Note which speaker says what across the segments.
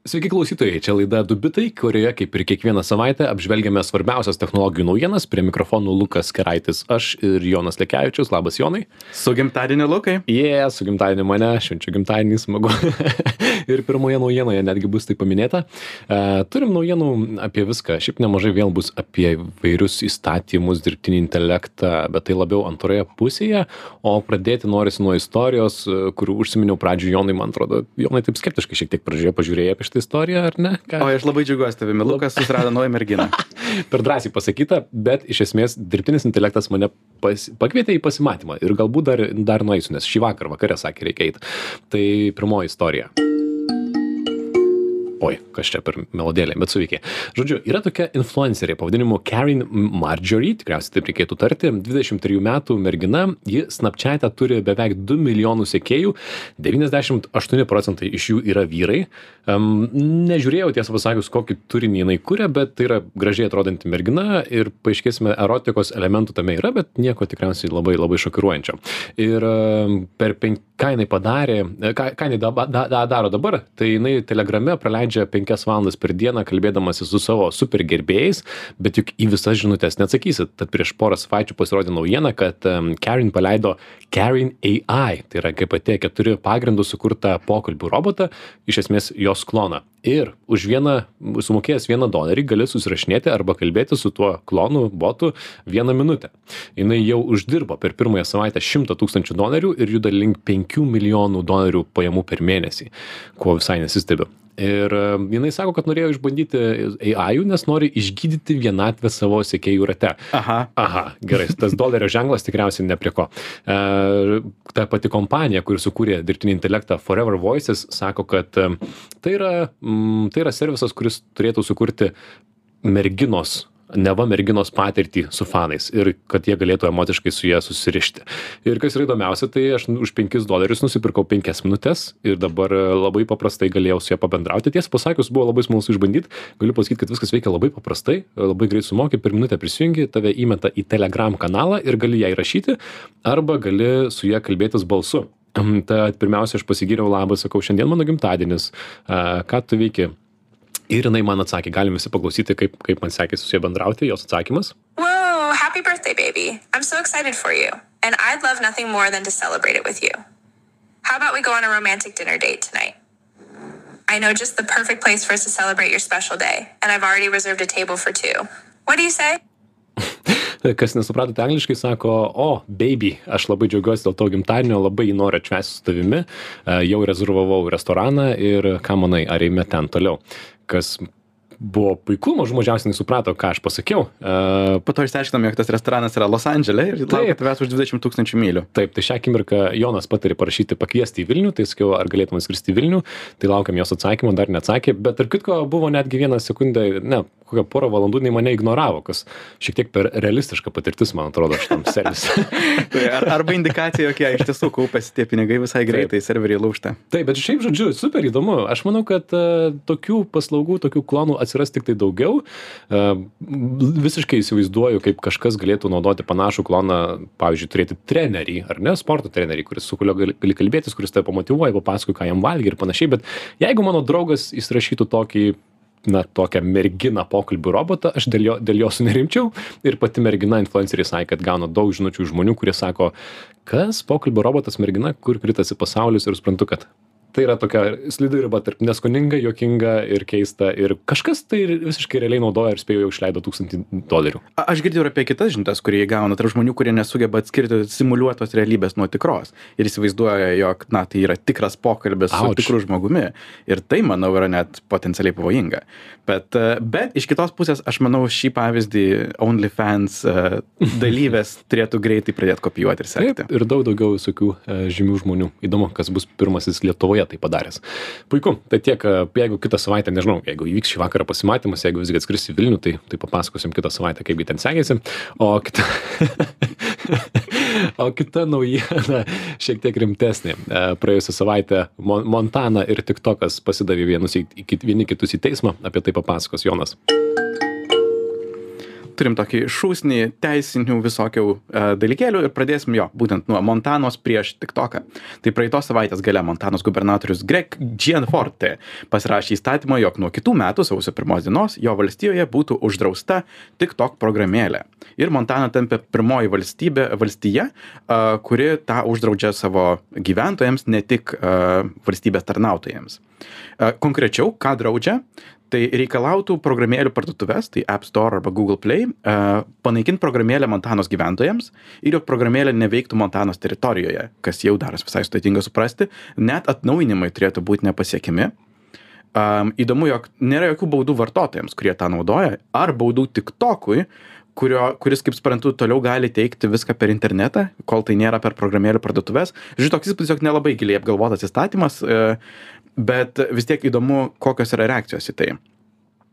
Speaker 1: Sveiki klausytojai, čia laida Dubitai, kurioje kaip ir kiekvieną savaitę apžvelgiame svarbiausias technologijų naujienas. Prie mikrofonų Lukas Keraitis, aš ir Jonas Lekevičius. Labas Jonai.
Speaker 2: Su gimtadieniu Lukai.
Speaker 1: Jie, yeah, su gimtadieniu mane, švenčiu gimtadienį smagu. ir pirmoje naujienoje netgi bus tai paminėta. Uh, turim naujienų apie viską. Šiaip nemažai vėl bus apie vairius įstatymus, dirbtinį intelektą, bet tai labiau antroje pusėje. O pradėti norisi nuo istorijos, kurių užsiminiau pradžioje Jonai, man atrodo. Jonai taip skeptiškai šiek tiek pradžioje pažiūrėjo apie šitą istoriją, ar ne?
Speaker 2: Ką? O aš labai džiaugiuosi tavimi, Lukas susirado naują merginą.
Speaker 1: per drąsiai pasakyta, bet iš esmės dirbtinis intelektas mane pas, pakvietė į pasimatymą ir galbūt dar, dar nueisiu, nes šį vakarą vakarę sakė reikia eiti. Tai pirmoji istorija oi kas čia per melodėlė bet suveikė. Žodžiu yra tokia influencerė pavadinimu Karen Marjorie tikriausiai taip reikėtų tarti dvidešimt trijų metų mergina ji snapčiate turi beveik du milijonus sekėjų devyniasdešimt aštuoni procentai iš jų yra vyrai. Um, nežiūrėjau tiesą pasakius kokį turinį jinai kuria bet tai yra gražiai atrodanti mergina ir paaiškėsime erotikos elementų tame yra bet nieko tikriausiai labai labai šokiruojančio. Ir um, per penk ką jinai padarė ką ką jinai daba da da daro dabar tai jinai telegrame praleidžia praleidžia penkias valandas per dieną kalbėdamasi su savo super gerbėjais bet juk į visas žinutes neatsakysi tad prieš porą savaičių pasirodė naujiena kad Karen paleido Karen AI tai yra GPT keturi pagrindu sukurtą pokalbių robotą iš esmės jos kloną. Ir už vieną sumokėjęs vieną dolerį gali susirašinėti arba kalbėti su tuo klonu botu vieną minutę. Jinai jau uždirbo per pirmąją savaitę šimtą tūkstančių dolerių ir juda link penkių milijonų dolerių pajamų per mėnesį kuo visai nesistebiu ir jinai sako kad norėjo išbandyti AI nes nori išgydyti vienatvę savo sekėjų rate
Speaker 2: Aha.
Speaker 1: aha gerai tas dolerio ženklas tikriausiai ne prie ko e, ta pati kompanija kuri sukūrė dirbtinį intelektą Forever Voices sako kad tai yra tai yra servisas kuris turėtų sukurti merginos neva merginos patirtį su fanais ir kad jie galėtų emociškai su ja susirišti. Ir kas yra įdomiausia tai aš už penkis dolerius nusipirkau penkias minutes ir dabar labai paprastai galėjau su ja pabendrauti. Tiesą pasakius buvo labai smalsu išbandyt galiu pasakyt kad viskas veikia labai paprastai labai greit sumoki per minutę prisijungi tave įmeta į telegram kanalą ir gali jai rašyti arba gali su ja kalbėtis balsu. Tad pirmiausia aš pasigyriau labas sakau šiandien mano gimtadienis. Ką tu veiki ir jinai man atsakė galim visi paklausyti kaip kaip man sekėsi su ja bendrauti jos atsakymas
Speaker 3: Whoa, happy birthday, baby. I'm so excited for you. And I'd love nothing more than to celebrate it with you. How about we go on a romantic dinner date tonight? I know just the perfect place for us to celebrate your special day, and I've already reserved a table for two. What do you say?
Speaker 1: kas nesupratote angliškai sako o baby aš labai džiaugiuosi dėl tavo gimtadienio labai jį noriu atšvęsti su tavimi e, jau rezervavau restoraną ir ką manai ar eime ten toliau kas buvo puiku mažų mažiausiai jinai suprato ką aš pasakiau e,
Speaker 2: Po to išsiaiškinom, jog tas restoranas yra Los Andželė ir laukia tavęs už 20 tūkstančių mylių.
Speaker 1: taip tai šią akimirką jonas patarė parašyti pakviesti į vilnių tai sakiau ar galėtum skristi į vilnių tai laukiam jos atsakymo dar neatsakė bet tarp kitko buvo netgi vieną sekundę ne kokią porą valandų jinai mane ignoravo kas šiek tiek per realistiška patirtis man atrodo šitam servise
Speaker 2: Tai ar, arba indikacija, jog jie iš tiesų kaupėsi tie pinigai visai greitai, serveriai lūšta.
Speaker 1: Taip, bet šiaip žodžiu, super įdomu. Aš manau, kad uh, tokių paslaugų, tokių klonų atsiras tik tai daugiau. Uh, visiškai įsivaizduoju, kaip kažkas galėtų naudoti panašų kloną, pavyzdžiui, turėti trenerį, ar ne, sporto trenerį, kuris su kuriuo gali, kalbėtis, kuris tave pamotivuoja, papasakoja, ką jam valgy ir panašiai. Bet jeigu mano draugas įsirašytų tokį na tokią merginą pokalbių robotą aš dėl jo dėl jo sunerimčiau ir pati mergina influencerė sakė kad gauna daug žinučių žmonių kurie sako kas pokalbių robotas mergina kur kritasi pasaulis ir suprantu kad tai yra tokia slidi riba tarp neskoninga juokinga ir keista ir kažkas tai visiškai realiai naudoja ir spėju jau išleido tūkstantį dolerių
Speaker 2: A- Aš girdėjau ir apie kitas žinutės, kurie gauna tarp žmonių, kurie nesugeba atskirti simuliuotos realybės nuo tikros. Ir įsivaizduoja, jog, na, tai yra tikras pokalbis su
Speaker 1: Auč.
Speaker 2: tikru žmogumi. Ir tai, manau, yra net potencialiai pavojinga. Bet, e, bet iš kitos pusės, aš manau, šį pavyzdį OnlyFans e, dalyvės turėtų greitai pradėti kopijuoti ir sekti.
Speaker 1: Taip, ir daug daugiau visokių e, žymių žmonių. Įdomu, kas bus pirmasis Lietuvoje tai padaręs. Puiku, tai tiek, e, jeigu kitą savaitę, nežinau, jeigu įvyks šį vakarą pasimatymas, jeigu visgi atskris į Vilnių, tai, tai papasakosim kitą savaitę, kaipgi ten sekėsi. O kita, o kita naujiena šiek tiek rimtesnė. E, Praėjusią savaitę Mon Montana ir TikTokas pasidavė vienus vieni kitus į teismą, apie tai papasakos Jonas.
Speaker 2: Turim tokį šūsnį teisinių visokių e, dalykėlių ir pradėsim jo, būtent nuo Montanos prieš TikToką. Tai praeitos savaitės gale Montanos gubernatorius Greg Gianforte pasirašė įstatymą, jog nuo kitų metų sausio pirmos dienos jo valstijoje būtų uždrausta TikTok programėlė. Ir Montana tampė pirmoji valstybė, valstija, e, kuri tą uždraudžia savo gyventojams, ne tik e, valstybės tarnautojams. E, konkrečiau, ką draudžia, tai reikalautų programėlių parduotuves, tai App Store arba Google Play, e, panaikinti programėlę Montanos gyventojams ir jog programėlė neveiktų Montanos teritorijoje, kas jau daras visai sudėtinga suprasti, net atnaujinimai turėtų būti nepasiekiami. Um, įdomu, jog nėra jokių baudų vartotojams, kurie tą naudoja, ar baudų tik tokui, kurio, kuris, kaip suprantu, toliau gali teikti viską per internetą, kol tai nėra per programėlių parduotuvės. Žiūrėjau, toks įspūdis, jog nelabai giliai apgalvotas įstatymas, e, bet vis tiek įdomu, kokios yra reakcijos į tai.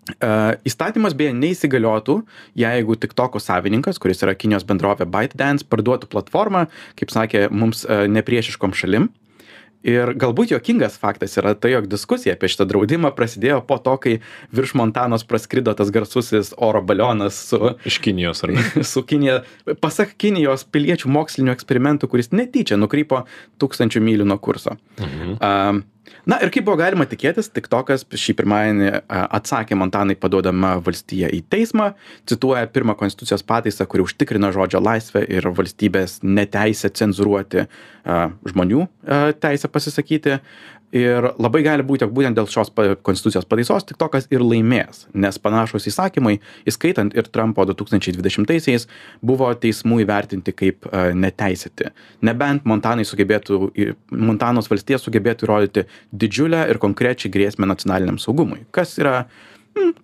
Speaker 2: Uh, įstatymas beje neįsigaliotų, jeigu TikToko savininkas, kuris yra Kinijos bendrovė ByteDance, parduotų platformą, kaip sakė, mums uh, nepriešiškom šalim. Ir galbūt jokingas faktas yra tai, jog diskusija apie šitą draudimą prasidėjo po to, kai virš Montanos praskrido tas garsusis oro balionas su...
Speaker 1: Iš Kinijos, ar ne?
Speaker 2: Su Kinija, pasak Kinijos piliečių mokslinio eksperimentų, kuris netyčia nukrypo tūkstančių mylių nuo kurso. Mhm. Uh, na ir kaip buvo galima tikėtis tiktokas šį pirmadienį atsakė montanai paduodama valstiją į teismą cituoja pirmą konstitucijos pataisą kuri užtikrina žodžio laisvę ir valstybės neteisę cenzūruoti žmonių teisę pasisakyti ir labai gali būt jog būtent dėl šios konstitucijos pataisos tiktokas ir laimės nes panašūs įsakymai įskaitant ir trampo du tūkstančiai dvidešimtaisiais buvo teismų įvertinti kaip neteisėti. Nebent montanai sugebėtų į montanos valstija sugebėtų įrodyti didžiulę ir konkrečią grėsmę nacionaliniam saugumui. Kas yra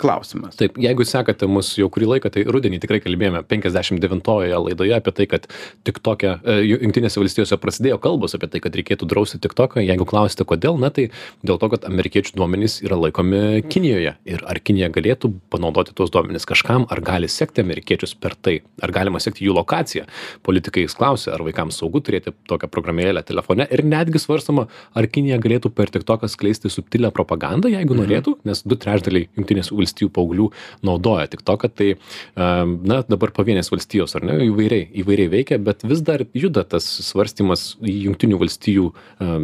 Speaker 2: klausimas.
Speaker 1: Taip, jeigu sekate mus jau kurį laiką, tai rudenį tikrai kalbėjome 59-ojoje laidoje apie tai, kad TikTok'e, Junktinėse valstijose prasidėjo kalbos apie tai, kad reikėtų drausti TikTok'ą. Jeigu klausite, kodėl, na tai dėl to, kad amerikiečių duomenys yra laikomi Kinijoje. Ir ar Kinija galėtų panaudoti tuos duomenys kažkam, ar gali sekti amerikiečius per tai, ar galima sekti jų lokaciją. Politikai klausia, ar vaikams saugu turėti tokią programėlę telefone ir netgi svarstama, ar Kinija galėtų per TikTok'ą skleisti subtilę propagandą, jeigu mhm. norėtų, nes du trečdaliai Junktinės jungtinės valstijų paauglių naudoja tiktoką tai na dabar pavienės valstijos ar ne įvairiai įvairiai veikia bet vis dar juda tas svarstymas jungtinių valstijų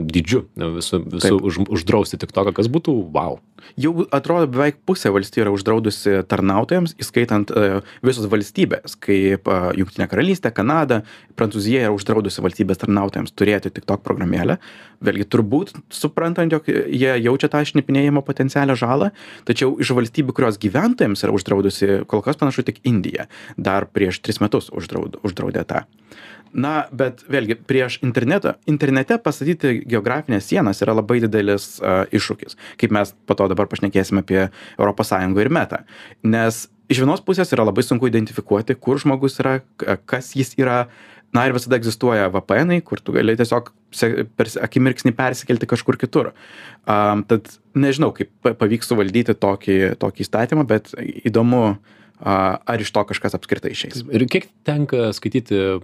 Speaker 1: dydžiu visu visu už uždrausti tiktoką kas būtų vau
Speaker 2: jau atrodo beveik pusė valstijų yra uždraudusi tarnautojams įskaitant e, visos valstybės kaip jungtinė karalystė kanada prancūzija yra uždraudusi valstybės tarnautojams turėti tiktok programėlę. Vėlgi turbūt suprantant jog jie jaučia tą šnipinėjimo potencialią žalą tačiau iš valstybių kurios gyventojams yra uždraudusi kol kas panašu tik indija. Dar prieš tris metus uždraud uždraudė tą. Na bet vėlgi prieš internetą internete pastatyti geografines sienas yra labai didelis a, iššūkis. Kaip mes po to dabar pašnekėsim apie europos sąjungą ir metą nes iš vienos pusės yra labai sunku identifikuoti kur žmogus yra kas jis yra. Na ir visada egzistuoja vpnai kur tu gali tiesiog per akimirksnį persikelti kažkur kitur. A tad nežinau kaip pavyks suvaldyti tokį tokį įstatymą bet įdomu ar iš to kažkas apskritai išeis.
Speaker 1: Ir kiek tenka skaityti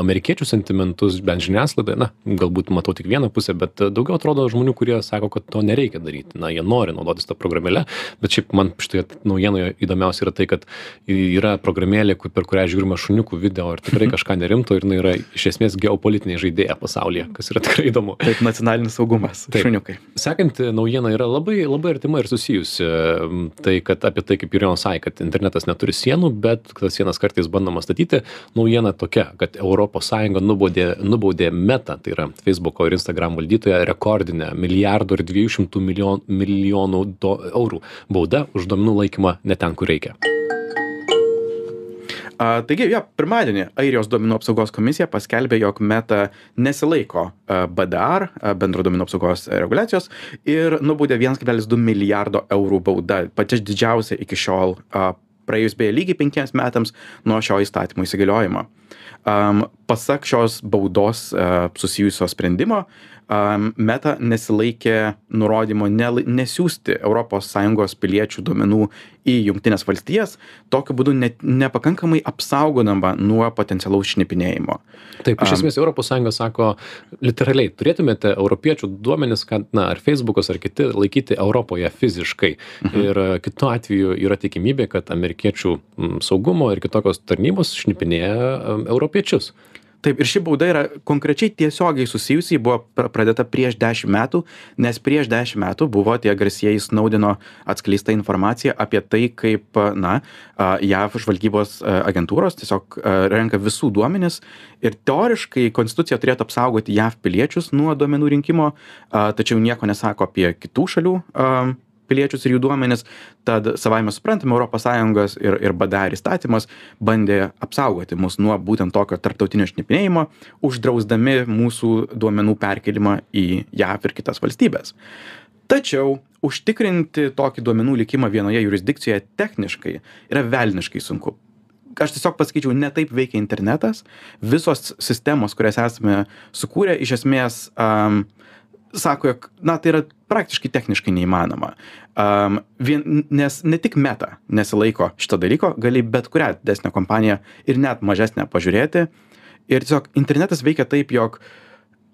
Speaker 1: amerikiečių sentimentus, bent žiniasklaidoje, na, galbūt matau tik vieną pusę, bet daugiau atrodo žmonių, kurie sako, kad to nereikia daryti. Na, jie nori naudotis tą programėlę, bet šiaip man štai naujienoje įdomiausia yra tai, kad yra programėlė, per kurią žiūrima šuniukų video ir tikrai kažką nerimto ir jinai yra iš esmės geopolitinė žaidėja pasaulyje, kas yra tikrai įdomu.
Speaker 2: Taip, nacionalinis saugumas. Taip, šuniukai.
Speaker 1: Sekanti naujiena yra labai, labai artima ir susijusi. Tai, kad apie tai, kaip Jurionas sakė, kad internetas neturi sienų bet tas sienas kartais bandoma statyti. Naujiena tokia kad europos sąjunga nubaudė nubaudė meta tai yra feisbuko ir instagram valdytoją rekordine milijardo ir dviejų šimtų milijon milijonų do eurų bauda už duomenų laikymą ne ten kur reikia.
Speaker 2: A, taigi, jo, pirmadienį Airijos duomenų apsaugos komisija paskelbė, jog Meta nesilaiko BDR, bendro duomenų apsaugos reguliacijos, ir nubaudė 1,2 milijardo eurų bauda, pačia didžiausia iki šiol a, praėjus beje lygiai penkiems metams nuo šio įstatymo įsigaliojimo. Um, pasak šios baudos uh, susijusio sprendimo, Meta nesilaikė nurodymo nesiųsti ES piliečių duomenų į Junktinės valstijas, tokiu būdu net, nepakankamai apsaugodama nuo potencialaus šnipinėjimo.
Speaker 1: Taip, iš esmės ES sako, literaliai, turėtumėte europiečių duomenis, kad, na, ar Facebookas, ar kiti laikyti Europoje fiziškai. Mhm. Ir e, kitu atveju yra tikimybė, kad amerikiečių saugumo ir kitokios tarnybos šnipinėja europiečius.
Speaker 2: Taip, ir ši bauda yra konkrečiai tiesiogiai susijusi, ji buvo pra- pradėta prieš 10 metų, nes prieš 10 metų buvo tie garsieji Snaudino atskleista informacija apie tai, kaip, na, a, JAV žvalgybos agentūros tiesiog renka visų duomenis ir teoriškai konstitucija turėtų apsaugoti JAV piliečius nuo duomenų rinkimo, a, tačiau nieko nesako apie kitų šalių a, piliečius ir jų duomenis, tad savaime suprantama, ES ir, ir BDR įstatymas bandė apsaugoti mus nuo būtent tokio tarptautinio šnipinėjimo, uždrausdami mūsų duomenų perkelimą į JAV ir kitas valstybės. Tačiau užtikrinti tokį duomenų likimą vienoje jurisdikcijoje techniškai yra velniškai sunku. Aš tiesiog pasakyčiau, ne taip veikia internetas. Visos sistemos, kurias esame sukūrę, iš esmės um, sako, jog, na, tai yra praktiškai techniškai neįmanoma. Um, vien, nes ne tik meta nesilaiko šito dalyko, gali bet kurią didesnę kompaniją ir net mažesnę pažiūrėti. Ir tiesiog internetas veikia taip, jog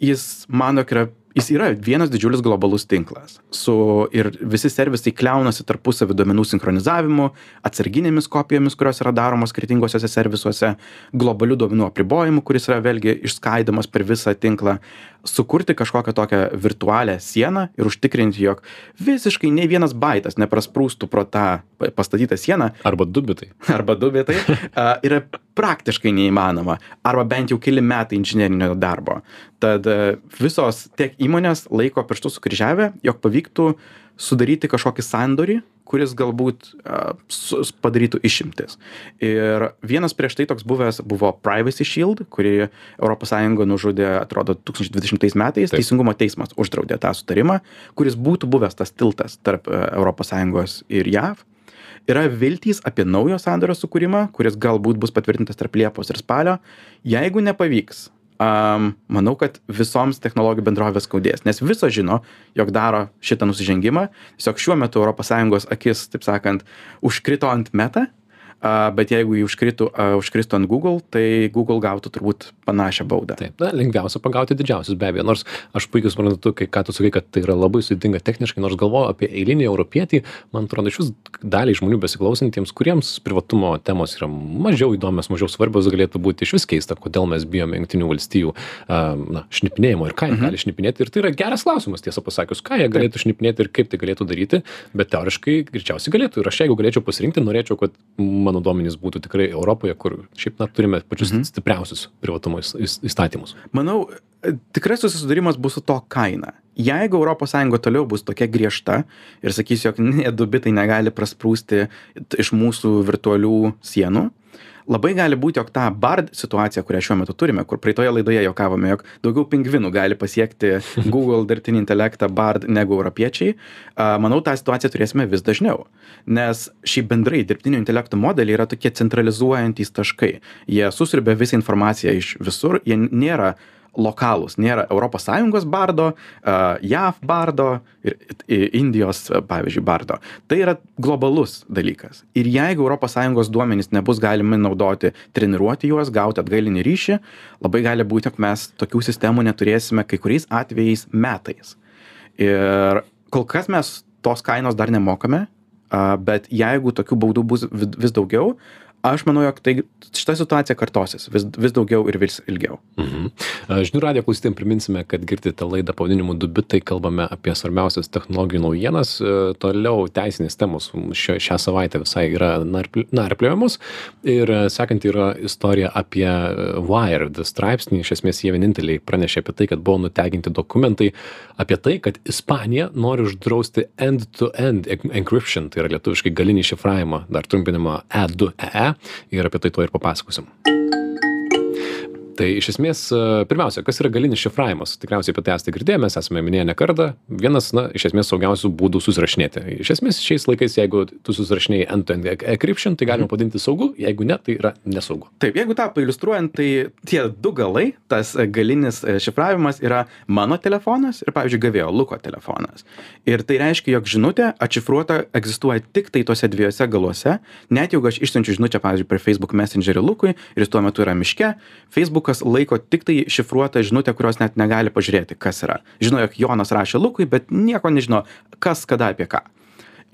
Speaker 2: jis mano, jog yra jis yra vienas didžiulis globalus tinklas. Su ir visi servisai kliaunasi tarpusavy duomenų sinchronizavimu atsarginėmis kopijomis kurios yra daromos skirtinguose servisuose globaliu duomenų apribojimu kuris yra vėlgi išskaidomas per visą tinklą sukurti kažkokią tokią virtualią sieną ir užtikrinti jog visiškai nei vienas baitas neprasprūstų pro tą pastatytą sieną.
Speaker 1: Arba du bitai.
Speaker 2: arba du bitai. Yra praktiškai neįmanoma. Arba bent jau keli metai inžinerinio darbo. Tad a, visos tiek įmonės laiko pirštus sukryžiavę jog pavyktų sudaryti kažkokį sandorį kuris galbūt su, padarytų išimtis. Ir vienas prieš tai toks buvęs buvo Privacy Shield, kurį ES nužudė, atrodo, 2020 metais.
Speaker 1: Taip.
Speaker 2: Teisingumo teismas uždraudė tą sutarimą, kuris būtų buvęs tas tiltas tarp ES ir JAV. Yra viltys apie naujo sandorio sukūrimą, kuris galbūt bus patvirtintas tarp Liepos ir spalio. Jeigu nepavyks, um, manau, kad visoms technologijų bendrovės skaudės, nes viso žino, jog daro šitą nusižengimą. Tiesiog šiuo metu ES akis, taip sakant, užkrito ant metą, a, bet jeigu jį užkritų, a, užkristų ant Google, tai Google gautų turbūt panašią baudą.
Speaker 1: Taip, na, lengviausia pagauti didžiausius be abejo, nors aš puikiai suprantu, kai ką tu sakai, kad tai yra labai sudėtinga techniškai, nors galvoju apie eilinį europietį, man atrodo, iš vis daliai žmonių besiklausantiems, kuriems privatumo temos yra mažiau įdomios, mažiau svarbios, galėtų būti iš vis keista, kodėl mes bijome jungtinių valstijų a, na, šnipinėjimo ir ką jie gali šnipinėti. Ir tai yra geras klausimas, tiesą pasakius, ką jie galėtų šnipinėti ir kaip tai galėtų daryti, bet teoriškai greičiausiai galėtų. Ir aš jeigu galėčiau pasirinkti, norėčiau, kad mano duomenys būtų tikrai Europoje, kur šiaip na, turime pačius stipriausius privatumo įs- įs- įstatymus.
Speaker 2: Manau, e, tikrasis susidūrimas bus su to kaina. Jeigu ES toliau bus tokia griežta ir sakys, jog ne du bitai negali prasprūsti iš mūsų virtualių sienų, labai gali būti, jog tą bard situaciją, kurią šiuo metu turime, kur praeitoje laidoje jokavome, jog daugiau pingvinų gali pasiekti Google dirbtinį intelektą bard negu europiečiai, a, manau, tą situaciją turėsime vis dažniau. Nes šiaip bendrai dirbtinio intelekto modeliai yra tokie centralizuojantys taškai. Jie susirbė visą informaciją iš visur, jie nėra lokalūs, nėra ES bardo, JAV bardo ir Indijos, pavyzdžiui, bardo. Tai yra globalus dalykas. Ir jeigu ES duomenys nebus galimi naudoti, treniruoti juos, gauti atgalinį ryšį, labai gali būti, jog mes tokių sistemų neturėsime kai kuriais atvejais metais. Ir kol kas mes tos kainos dar nemokame, bet jeigu tokių baudų bus vis daugiau, aš manau, jog tai šita situacija kartosis vis, vis daugiau ir vis ilgiau.
Speaker 1: Mhm. A, Žinių radio klausytėjams priminsime, kad girdite laidą pavadinimu Dubitai, kalbame apie svarbiausias technologijų naujienas. E, Toliau teisinės temos šio, šią savaitę visai yra narpli- narpliojamos. Ir e, sekant yra istorija apie e, Wired straipsnį. Iš esmės jie vieninteliai pranešė apie tai, kad buvo nuteginti dokumentai apie tai, kad Ispanija nori uždrausti end-to-end en- encryption, tai yra lietuviškai galinį šifravimą, dar trumpinimą E2EE ir apie tai to ir papasakosim. Tai iš esmės e, pirmiausia kas yra galinis šifravimas tikriausiai apie tai esate girdėję mes esame minėję ne kartą vienas na iš esmės saugiausių būdų susirašinėti iš esmės šiais laikais jeigu tu susirašinėji end to end encryption tai galima pavadinti saugu jeigu ne tai yra nesaugu
Speaker 2: Taip, jeigu tą pailiustruojant, tai tie du galai, tas e, galinis e, šifravimas yra mano telefonas ir, pavyzdžiui, gavėjo Luko telefonas. Ir tai reiškia, jog žinutė atšifruota egzistuoja tik tai tose dviejose galuose. Net jeigu aš išsiunčiu žinutę, pavyzdžiui, per Facebook Messengerį Lukui ir jis tuo metu yra miške, Facebookas laiko tik tai šifruotą žinutę, kurios net negali pažiūrėti, kas yra. Žino, jog Jonas rašė Lukui, bet nieko nežino, kas kada apie ką.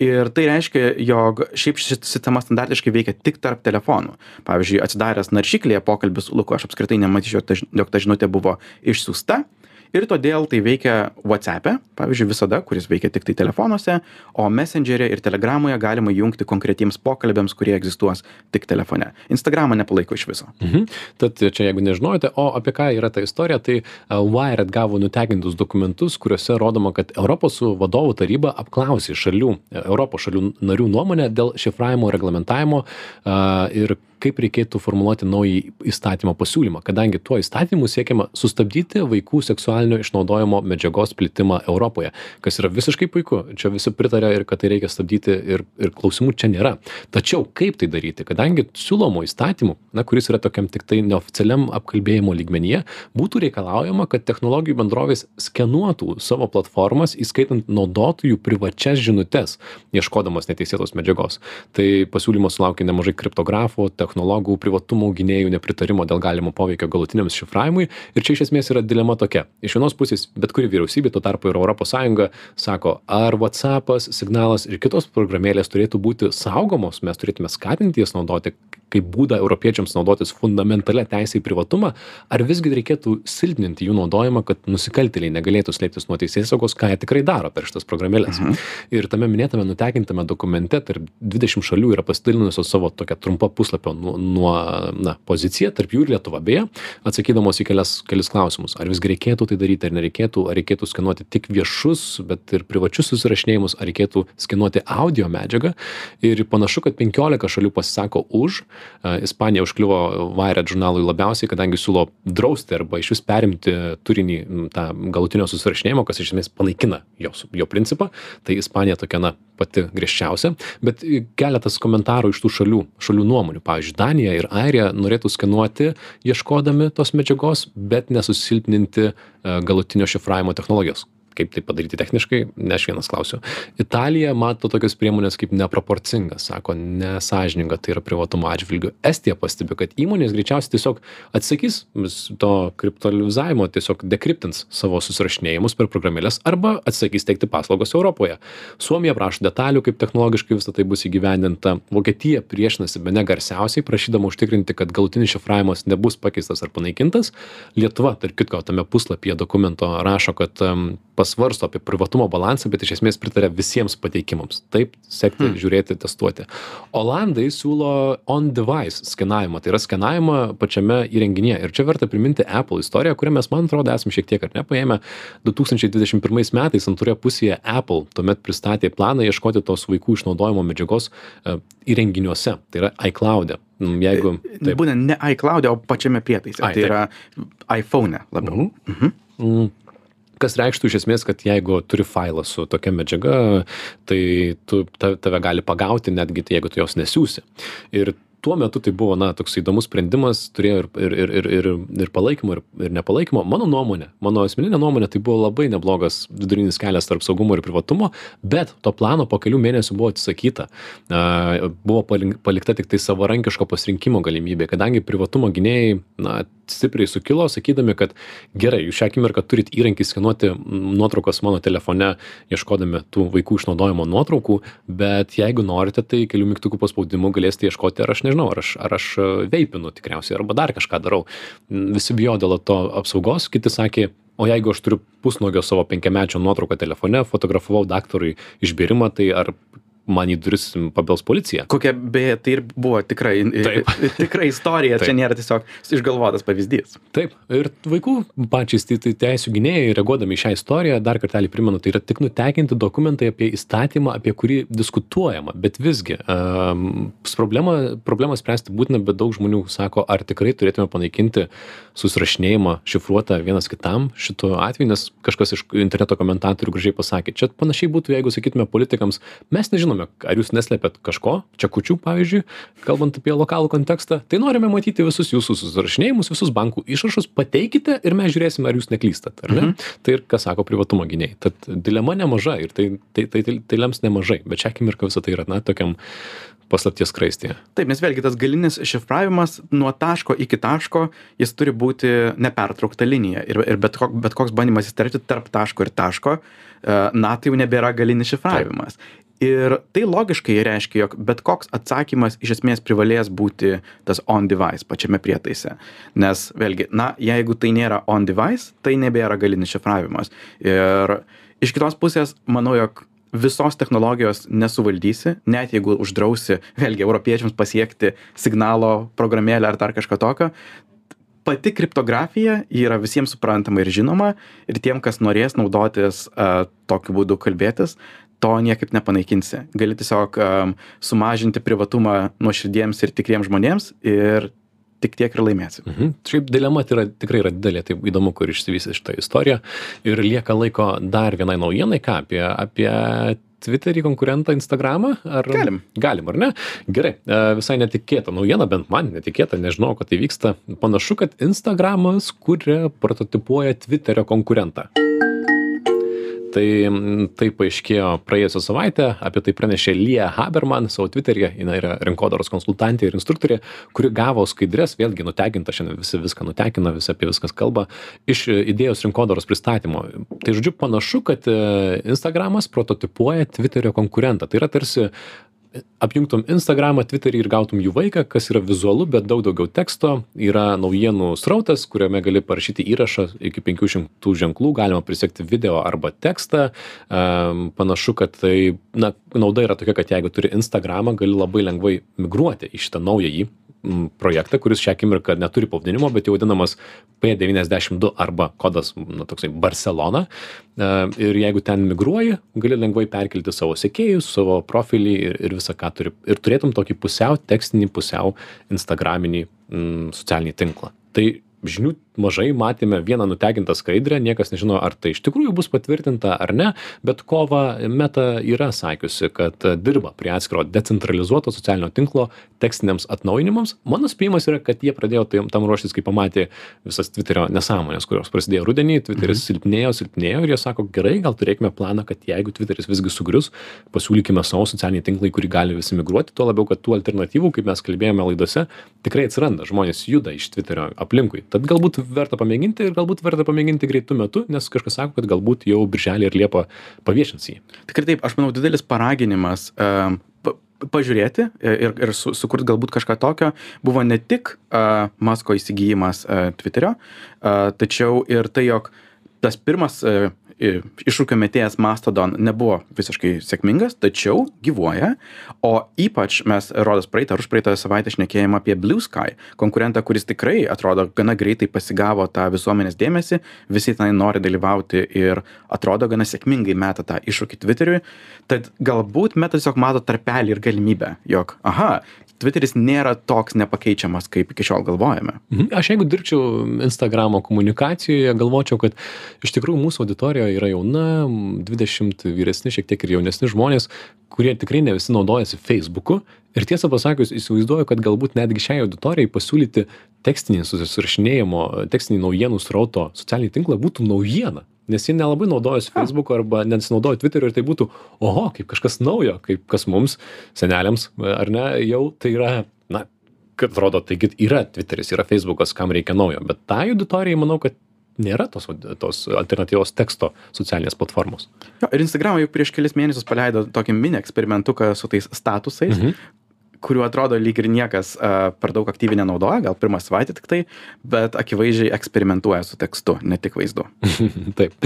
Speaker 2: Ir tai reiškia, jog šiaip ši sistema standartiškai veikia tik tarp telefonų. Pavyzdžiui, atsidaręs naršyklėje pokalbis su Luku, aš apskritai nematyčiau, jog ta žinutė buvo išsiųsta. Ir todėl tai veikia WhatsApp'e, pavyzdžiui, visada, kuris veikia tik tai telefonuose, o Messenger'e ir Telegramoje galima jungti konkretiems pokalbėms, kurie egzistuos tik telefone. Instagramą nepalaiko iš viso.
Speaker 1: Mhm. Tad čia jeigu nežinojote, o apie ką yra ta istorija, tai uh, Wired gavo nutekintus dokumentus, kuriuose rodoma, kad Europos vadovų taryba apklausė šalių, e, Europos šalių narių nuomonę dėl šifravimo reglamentavimo uh, ir kaip reikėtų formuluoti naują įstatymo pasiūlymą, kadangi tuo įstatymu siekiama sustabdyti vaikų seksualinio išnaudojimo medžiagos plitimą Europoje, kas yra visiškai puiku. Čia visi pritarė ir kad tai reikia stabdyti ir, ir klausimų čia nėra. Tačiau kaip tai daryti, kadangi siūlomo įstatymu, na, kuris yra tokiam tik tai neoficialiam apkalbėjimo lygmenyje, būtų reikalaujama, kad technologijų bendrovės skenuotų savo platformas, įskaitant naudotojų privačias žinutes, ieškodamas neteisėtos medžiagos. Tai pasiūlymas sulaukė nemažai kriptografų, technologų, privatumo gynėjų nepritarimo dėl galimo poveikio galutiniams šifravimui. Ir čia iš esmės yra dilema tokia. Iš vienos pusės bet kuri vyriausybė, tuo tarpu ir ES, sako, ar WhatsApp'as, signalas ir kitos programėlės turėtų būti saugomos, mes turėtume skatinti jas naudoti kaip būdą europiečiams naudotis fundamentalia teisė į privatumą, ar visgi reikėtų silpninti jų naudojimą, kad nusikaltėliai negalėtų slėptis nuo teisėsaugos, ką jie tikrai daro per šitas programėlės. Mhm. Ir tame minėtame nutekintame dokumente tarp 20 šalių yra pasidalinusios savo tokią trumpą puslapio nuo, nuo na, poziciją, tarp jų ir Lietuva beje, atsakydamos į kelias, kelias klausimus. Ar visgi reikėtų tai daryti, ar nereikėtų, ar reikėtų skenuoti tik viešus, bet ir privačius susirašinėjimus, ar reikėtų skenuoti audio medžiagą. Ir panašu, kad 15 šalių pasisako už. Uh, Ispanija užkliuvo Wired žurnalui labiausiai, kadangi siūlo drausti arba iš vis perimti turinį tą galutinio susirašinėjimo, kas iš esmės panaikina jo, jo principą. Tai Ispanija tokia, na, pati griežčiausia. Bet e, keletas komentarų iš tų šalių, šalių nuomonių. Pavyzdžiui, Danija ir Airija norėtų skenuoti, ieškodami tos medžiagos, bet nesusilpninti e, galutinio šifravimo technologijos kaip tai padaryti techniškai, ne aš vienas klausiu. Italija mato tokias priemonės kaip neproporcingas, sako, nesažininga, tai yra privatumo atžvilgiu. Estija pastebi, kad įmonės greičiausiai tiesiog atsakys to kriptolizavimo, tiesiog dekriptins savo susirašinėjimus per programėlės arba atsakys teikti paslaugas Europoje. Suomija prašo detalių, kaip technologiškai visą tai bus įgyvendinta. Vokietija priešinasi be negarsiausiai, prašydama užtikrinti, kad galutinis šifravimas nebus pakeistas ar panaikintas. Lietuva, tarp kitko, tame puslapyje dokumento rašo, kad um, pasvarsto apie privatumo balansą, bet iš esmės pritarė visiems pateikimams. Taip, sekti, hmm. žiūrėti, testuoti. Olandai siūlo on-device skenavimą, tai yra skenavimą pačiame įrenginyje. Ir čia verta priminti Apple istoriją, kurią mes, man atrodo, esame šiek tiek ar nepaėmę. 2021 metais antroje pusėje Apple tuomet pristatė planą ieškoti tos vaikų išnaudojimo medžiagos e, įrenginiuose, tai yra iCloud. E. Mm, Jeigu
Speaker 2: Taip. Būtent ne iCloud, o pačiame prietaise.
Speaker 1: Ai,
Speaker 2: Tai
Speaker 1: taip.
Speaker 2: yra iPhone labiau. Mhm.
Speaker 1: Mm, kas reikštų iš esmės, kad jeigu turi failą su tokia medžiaga, tai tu, ta, tave gali pagauti netgi jeigu tu jos nesiūsi. Ir tuo metu tai buvo, na, toks įdomus sprendimas, turėjo ir, ir, ir, ir, ir, ir palaikymo, ir, ir nepalaikymo. Mano nuomonė, mano asmeninė nuomonė, tai buvo labai neblogas vidurinis kelias tarp saugumo ir privatumo, bet to plano po kelių mėnesių buvo atsisakyta. Buvo palikta tik tai savarankiško pasirinkimo galimybė, kadangi privatumo gynėjai, na, stipriai sukilo, sakydami, kad gerai, jūs šią akimirką turit įrankį skenuoti nuotraukas mano telefone, ieškodami tų vaikų išnaudojimo nuotraukų, bet jeigu norite, tai kelių mygtukų paspaudimu galėsite ieškoti, ar aš nežinau, ar aš, ar aš veipinu tikriausiai, arba dar kažką darau. Visi bijo dėl to apsaugos, kiti sakė, o jeigu aš turiu pusnuogio savo penkiamečio nuotrauką telefone, fotografavau daktarui išbėrimą, tai ar man į duris pabels policija.
Speaker 2: Kokia beje, tai ir buvo tikrai, tikrai istorija, čia
Speaker 1: Taip.
Speaker 2: nėra tiesiog išgalvotas pavyzdys.
Speaker 1: Taip, ir vaikų pačiais tai, tai teisų gynėjai, reaguodami šią istoriją, dar kartelį primenu, tai yra tik nutekinti dokumentai apie įstatymą, apie kurį diskutuojama. Bet visgi, um, problemą, problemą spręsti būtina, bet daug žmonių sako, ar tikrai turėtume panaikinti susirašinėjimą šifruotą vienas kitam šituo atveju, nes kažkas iš interneto komentatorių gražiai pasakė, čia panašiai būtų, jeigu sakytume politikams, mes nežinome, ar jūs neslepėt kažko, čia kučių, pavyzdžiui, kalbant apie lokalų kontekstą, tai norime matyti visus jūsų susirašinėjimus, visus bankų išrašus, pateikite ir mes žiūrėsime, ar jūs neklystat, ar ne? Mhm. Tai ir ką sako privatumo gynėjai. Tad dilema nemaža ir tai, tai, tai, tai, tai lems nemažai, bet šią akimirką visą tai yra, na, tokiam paslapties kraistėje.
Speaker 2: Taip, nes vėlgi tas galinis šifravimas nuo taško iki taško, jis turi būti nepertraukta linija. Ir, ir bet, kok, bet koks bandymas įsterpti tarp taško ir taško, e, na, tai jau nebėra galinis šifravimas. Ir tai logiškai reiškia, jog bet koks atsakymas iš esmės privalės būti tas on device pačiame prietaise. Nes vėlgi, na, jeigu tai nėra on device, tai nebėra galinis šifravimas. Ir iš kitos pusės, manau, jog visos technologijos nesuvaldysi, net jeigu uždrausi, vėlgi, europiečiams pasiekti signalo programėlę ar dar kažką tokio, pati kriptografija yra visiems suprantama ir žinoma ir tiem, kas norės naudotis uh, tokiu būdu kalbėtis, to niekaip nepanaikinsi. Gali tiesiog um, sumažinti privatumą nuoširdiems ir tikriems žmonėms ir tik tiek ir laimėsi.
Speaker 1: Mhm. Šiaip dilema tai yra, tikrai yra didelė, tai įdomu, kur išsivystys šitą istoriją. Ir lieka laiko dar vienai naujienai, ką apie, apie Twitterį konkurentą Instagramą? Ar...
Speaker 2: Galim.
Speaker 1: Galim, ar ne? Gerai, e, visai netikėta naujiena, bent man netikėta, nežinau, kad tai vyksta. Panašu, kad Instagramas kuria, prototipuoja Twitterio konkurentą. Tai, tai paaiškėjo praėjusią savaitę, apie tai pranešė Lia Haberman savo Twitter'e, jinai yra rinkodaros konsultantė ir instruktorė, kuri gavo skaidrės, vėlgi nutekinta, šiandien visi viską nutekina, visi apie viskas kalba, iš idėjos rinkodaros pristatymo. Tai žodžiu, panašu, kad e, Instagramas prototipuoja Twitterio konkurentą. Tai yra tarsi apjungtum Instagramą, Twitterį ir gautum jų vaiką, kas yra vizualu, bet daug daugiau teksto, yra naujienų srautas, kuriame gali parašyti įrašą iki 500 ženklų, galima prisekti video arba tekstą. Um, panašu, kad tai, na, nauda yra tokia, kad jeigu turi Instagramą, gali labai lengvai migruoti į šitą naująjį projektą, kuris šią akimirką neturi pavadinimo, bet jau vadinamas P92 arba kodas, nu, toksai Barcelona. E, Ir jeigu ten migruoji, gali lengvai perkelti savo sekėjus, savo profilį ir, ir visą, ką turi. Ir turėtum tokį pusiau tekstinį, pusiau Instagraminį mm, socialinį tinklą. Tai žinių mažai matėme vieną nutekintą skaidrę, niekas nežino, ar tai iš tikrųjų bus patvirtinta ar ne, bet kova Meta yra sakiusi, kad dirba prie atskiro decentralizuoto socialinio tinklo tekstiniams atnaujinimams. Mano spėjimas yra, kad jie pradėjo tai, tam ruoštis, kai pamatė visas Twitterio nesąmonės, kurios prasidėjo rudenį, Twitteris mhm. silpnėjo, silpnėjo ir jie sako, gerai, gal turėkime planą, kad jeigu Twitteris visgi sugrius, pasiūlykime savo socialinį tinklą, į kurį gali visi migruoti, tuo labiau, kad tų alternatyvų, kaip mes kalbėjome laidose, tikrai atsiranda, žmonės juda iš Twitterio aplinkui. Tad galbūt verta pamėginti ir galbūt verta pamėginti greitų metų, nes kažkas sako, kad galbūt jau birželį ir liepą paviešins jį.
Speaker 2: Tikrai taip, aš manau, didelis paraginimas um, pa, pažiūrėti ir, ir su, sukurti galbūt kažką tokio buvo ne tik uh, Masko įsigijimas uh, Twitterio, uh, tačiau ir tai, jog tas pirmas uh, iššūkio metėjas Mastodon nebuvo visiškai sėkmingas, tačiau gyvuoja, o ypač mes, rodas praeitą ar užpraeitą savaitę šnekėjom apie Blue Sky, konkurentą, kuris tikrai atrodo gana greitai pasigavo tą visuomenės dėmesį, visi tenai nori dalyvauti ir atrodo gana sėkmingai meta tą iššūkį Twitteriui, tad galbūt meta tiesiog mato tarpelį ir galimybę, jog, aha, Twitteris nėra toks nepakeičiamas, kaip iki šiol galvojame.
Speaker 1: Mhm. Aš jeigu dirbčiau Instagramo komunikacijoje, galvočiau, kad iš tikrųjų mūsų auditorijoje yra jauna, 20 vyresni, šiek tiek ir jaunesni žmonės, kurie tikrai ne visi naudojasi Facebooku. Ir tiesą pasakius, įsivaizduoju, kad galbūt netgi šiai auditorijai pasiūlyti tekstinį susirašinėjimo, tekstinį naujienų srauto socialinį tinklą būtų naujiena nes jie nelabai naudojasi Facebooku arba nesinaudoja Twitteriu ir tai būtų, oho, kaip kažkas naujo, kaip kas mums, seneliams, ar ne, jau tai yra, na, kad atrodo, taigi yra Twitteris, yra Facebookas, kam reikia naujo, bet tai auditorijai manau, kad nėra tos, tos alternatyvos teksto socialinės platformos.
Speaker 2: Jo, ir Instagram jau prieš kelias mėnesius paleido tokį mini eksperimentuką su tais statusais, mhm kurių atrodo lyg ir niekas per daug aktyviai nenaudoja, gal pirmą savaitę tik tai, bet akivaizdžiai eksperimentuoja su tekstu, ne tik vaizdu.
Speaker 1: Taip.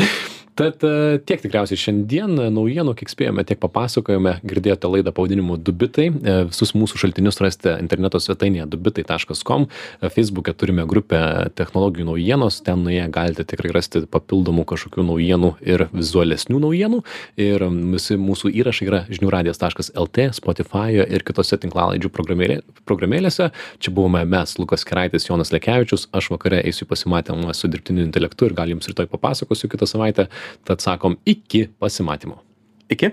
Speaker 1: Tad e, tiek tikriausiai šiandien naujienų kiek spėjome tiek papasakojome. Girdėjote laidą pavadinimu du bitai E, visus mūsų šaltinius rasite interneto svetainėje dubitai.com E, feisbuke turime grupę technologijų naujienos. Ten nuėję galite tikrai rasti papildomų kažkokių naujienų ir vizualesnių naujienų. Ir visi mūsų įrašai yra žinių radijas taškas lt spotify ir kitose tinklalaidžių programėlė programėlėse. Čia buvome mes lukas keraitis jonas lekevičius. Aš vakare eisiu į pasimatymą su dirbtiniu intelektu ir gal jums rytoj papasakosiu kitą savaitę tad sakom iki pasimatymo
Speaker 2: Iki.